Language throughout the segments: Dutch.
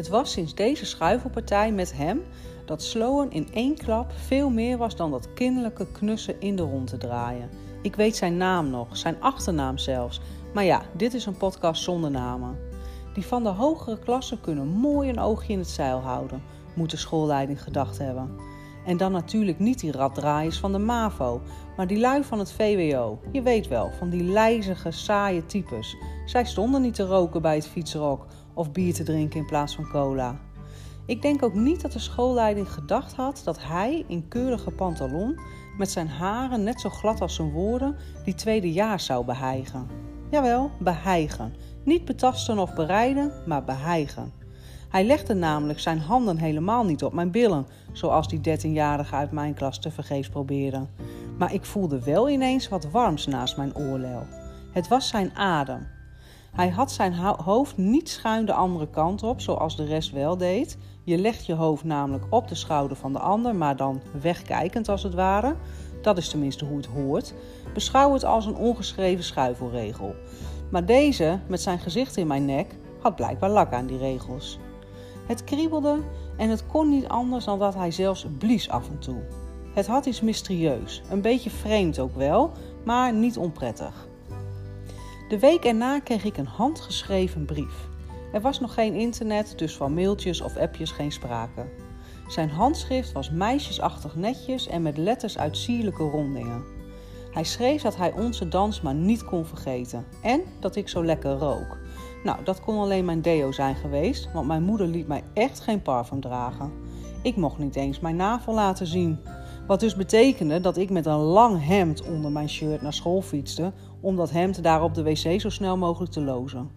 Het was sinds deze schuifelpartij met hem dat Sloan in één klap veel meer was dan dat kinderlijke knussen in de rond te draaien. Ik weet zijn naam nog, zijn achternaam zelfs. Maar ja, dit is een podcast zonder namen. Die van de hogere klassen kunnen mooi een oogje in het zeil houden, moet de schoolleiding gedacht hebben. En dan natuurlijk niet die raddraaiers van de MAVO, maar die lui van het VWO. Je weet wel, van die lijzige, saaie types. Zij stonden niet te roken bij het fietsrok of bier te drinken in plaats van cola. Ik denk ook niet dat de schoolleiding gedacht had dat hij in keurige pantalon met zijn haren net zo glad als zijn woorden die tweede jaar zou beheigen. Jawel, beheigen. Niet betasten of bereiden, maar beheigen. Hij legde namelijk zijn handen helemaal niet op mijn billen, zoals die dertienjarige uit mijn klas te vergeefs probeerde. Maar ik voelde wel ineens wat warms naast mijn oorlel. Het was zijn adem. Hij had zijn hoofd niet schuin de andere kant op, zoals de rest wel deed. Je legt je hoofd namelijk op de schouder van de ander, maar dan wegkijkend als het ware. Dat is tenminste hoe het hoort. Beschouw het als een ongeschreven schuifelregel. Maar deze, met zijn gezicht in mijn nek, had blijkbaar lak aan die regels. Het kriebelde en het kon niet anders dan dat hij zelfs blies af en toe. Het had iets mysterieus, een beetje vreemd ook wel, maar niet onprettig. De week erna kreeg ik een handgeschreven brief. Er was nog geen internet, dus van mailtjes of appjes geen sprake. Zijn handschrift was meisjesachtig netjes en met letters uit sierlijke rondingen. Hij schreef dat hij onze dans maar niet kon vergeten en dat ik zo lekker rook. Nou, dat kon alleen mijn deo zijn geweest, want mijn moeder liet mij echt geen parfum dragen. Ik mocht niet eens mijn navel laten zien. Wat dus betekende dat ik met een lang hemd onder mijn shirt naar school fietste om dat hemd daar op de wc zo snel mogelijk te lozen.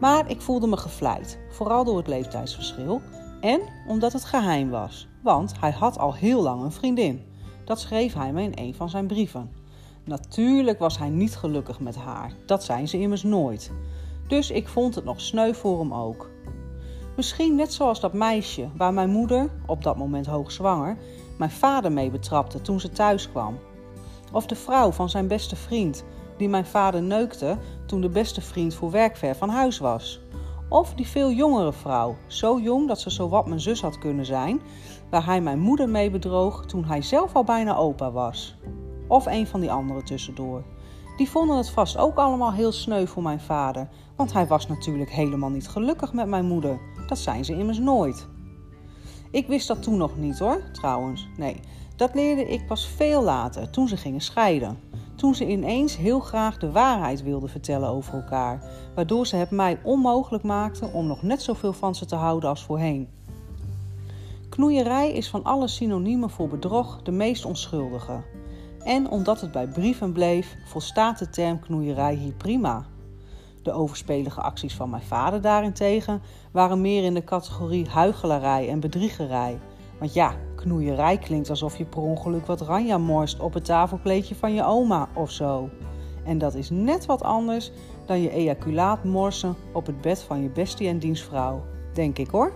Maar ik voelde me gevleid, vooral door het leeftijdsverschil en omdat het geheim was, want hij had al heel lang een vriendin. Dat schreef hij me in een van zijn brieven. Natuurlijk was hij niet gelukkig met haar, dat zijn ze immers nooit. Dus ik vond het nog sneu voor hem ook. Misschien net zoals dat meisje waar mijn moeder, op dat moment hoogzwanger, mijn vader mee betrapte toen ze thuis kwam. Of de vrouw van zijn beste vriend, die mijn vader neukte toen de beste vriend voor werk ver van huis was. Of die veel jongere vrouw, zo jong dat ze zowat mijn zus had kunnen zijn, waar hij mijn moeder mee bedroog toen hij zelf al bijna opa was. Of een van die anderen tussendoor. Die vonden het vast ook allemaal heel sneu voor mijn vader, want hij was natuurlijk helemaal niet gelukkig met mijn moeder. Dat zijn ze immers nooit. Ik wist dat toen nog niet hoor, trouwens. Nee, dat leerde ik pas veel later, toen ze gingen scheiden. Toen ze ineens heel graag de waarheid wilden vertellen over elkaar, waardoor ze het mij onmogelijk maakten om nog net zoveel van ze te houden als voorheen. Knoeierij is van alle synoniemen voor bedrog de meest onschuldige. En omdat het bij brieven bleef, volstaat de term knoeierij hier prima. De overspelige acties van mijn vader daarentegen waren meer in de categorie huichelarij en bedriegerij. Want ja, knoeierij klinkt alsof je per ongeluk wat ranja morst op het tafelkleedje van je oma of zo. En dat is net wat anders dan je ejaculaat morsen op het bed van je bestie en dienstvrouw, denk ik hoor.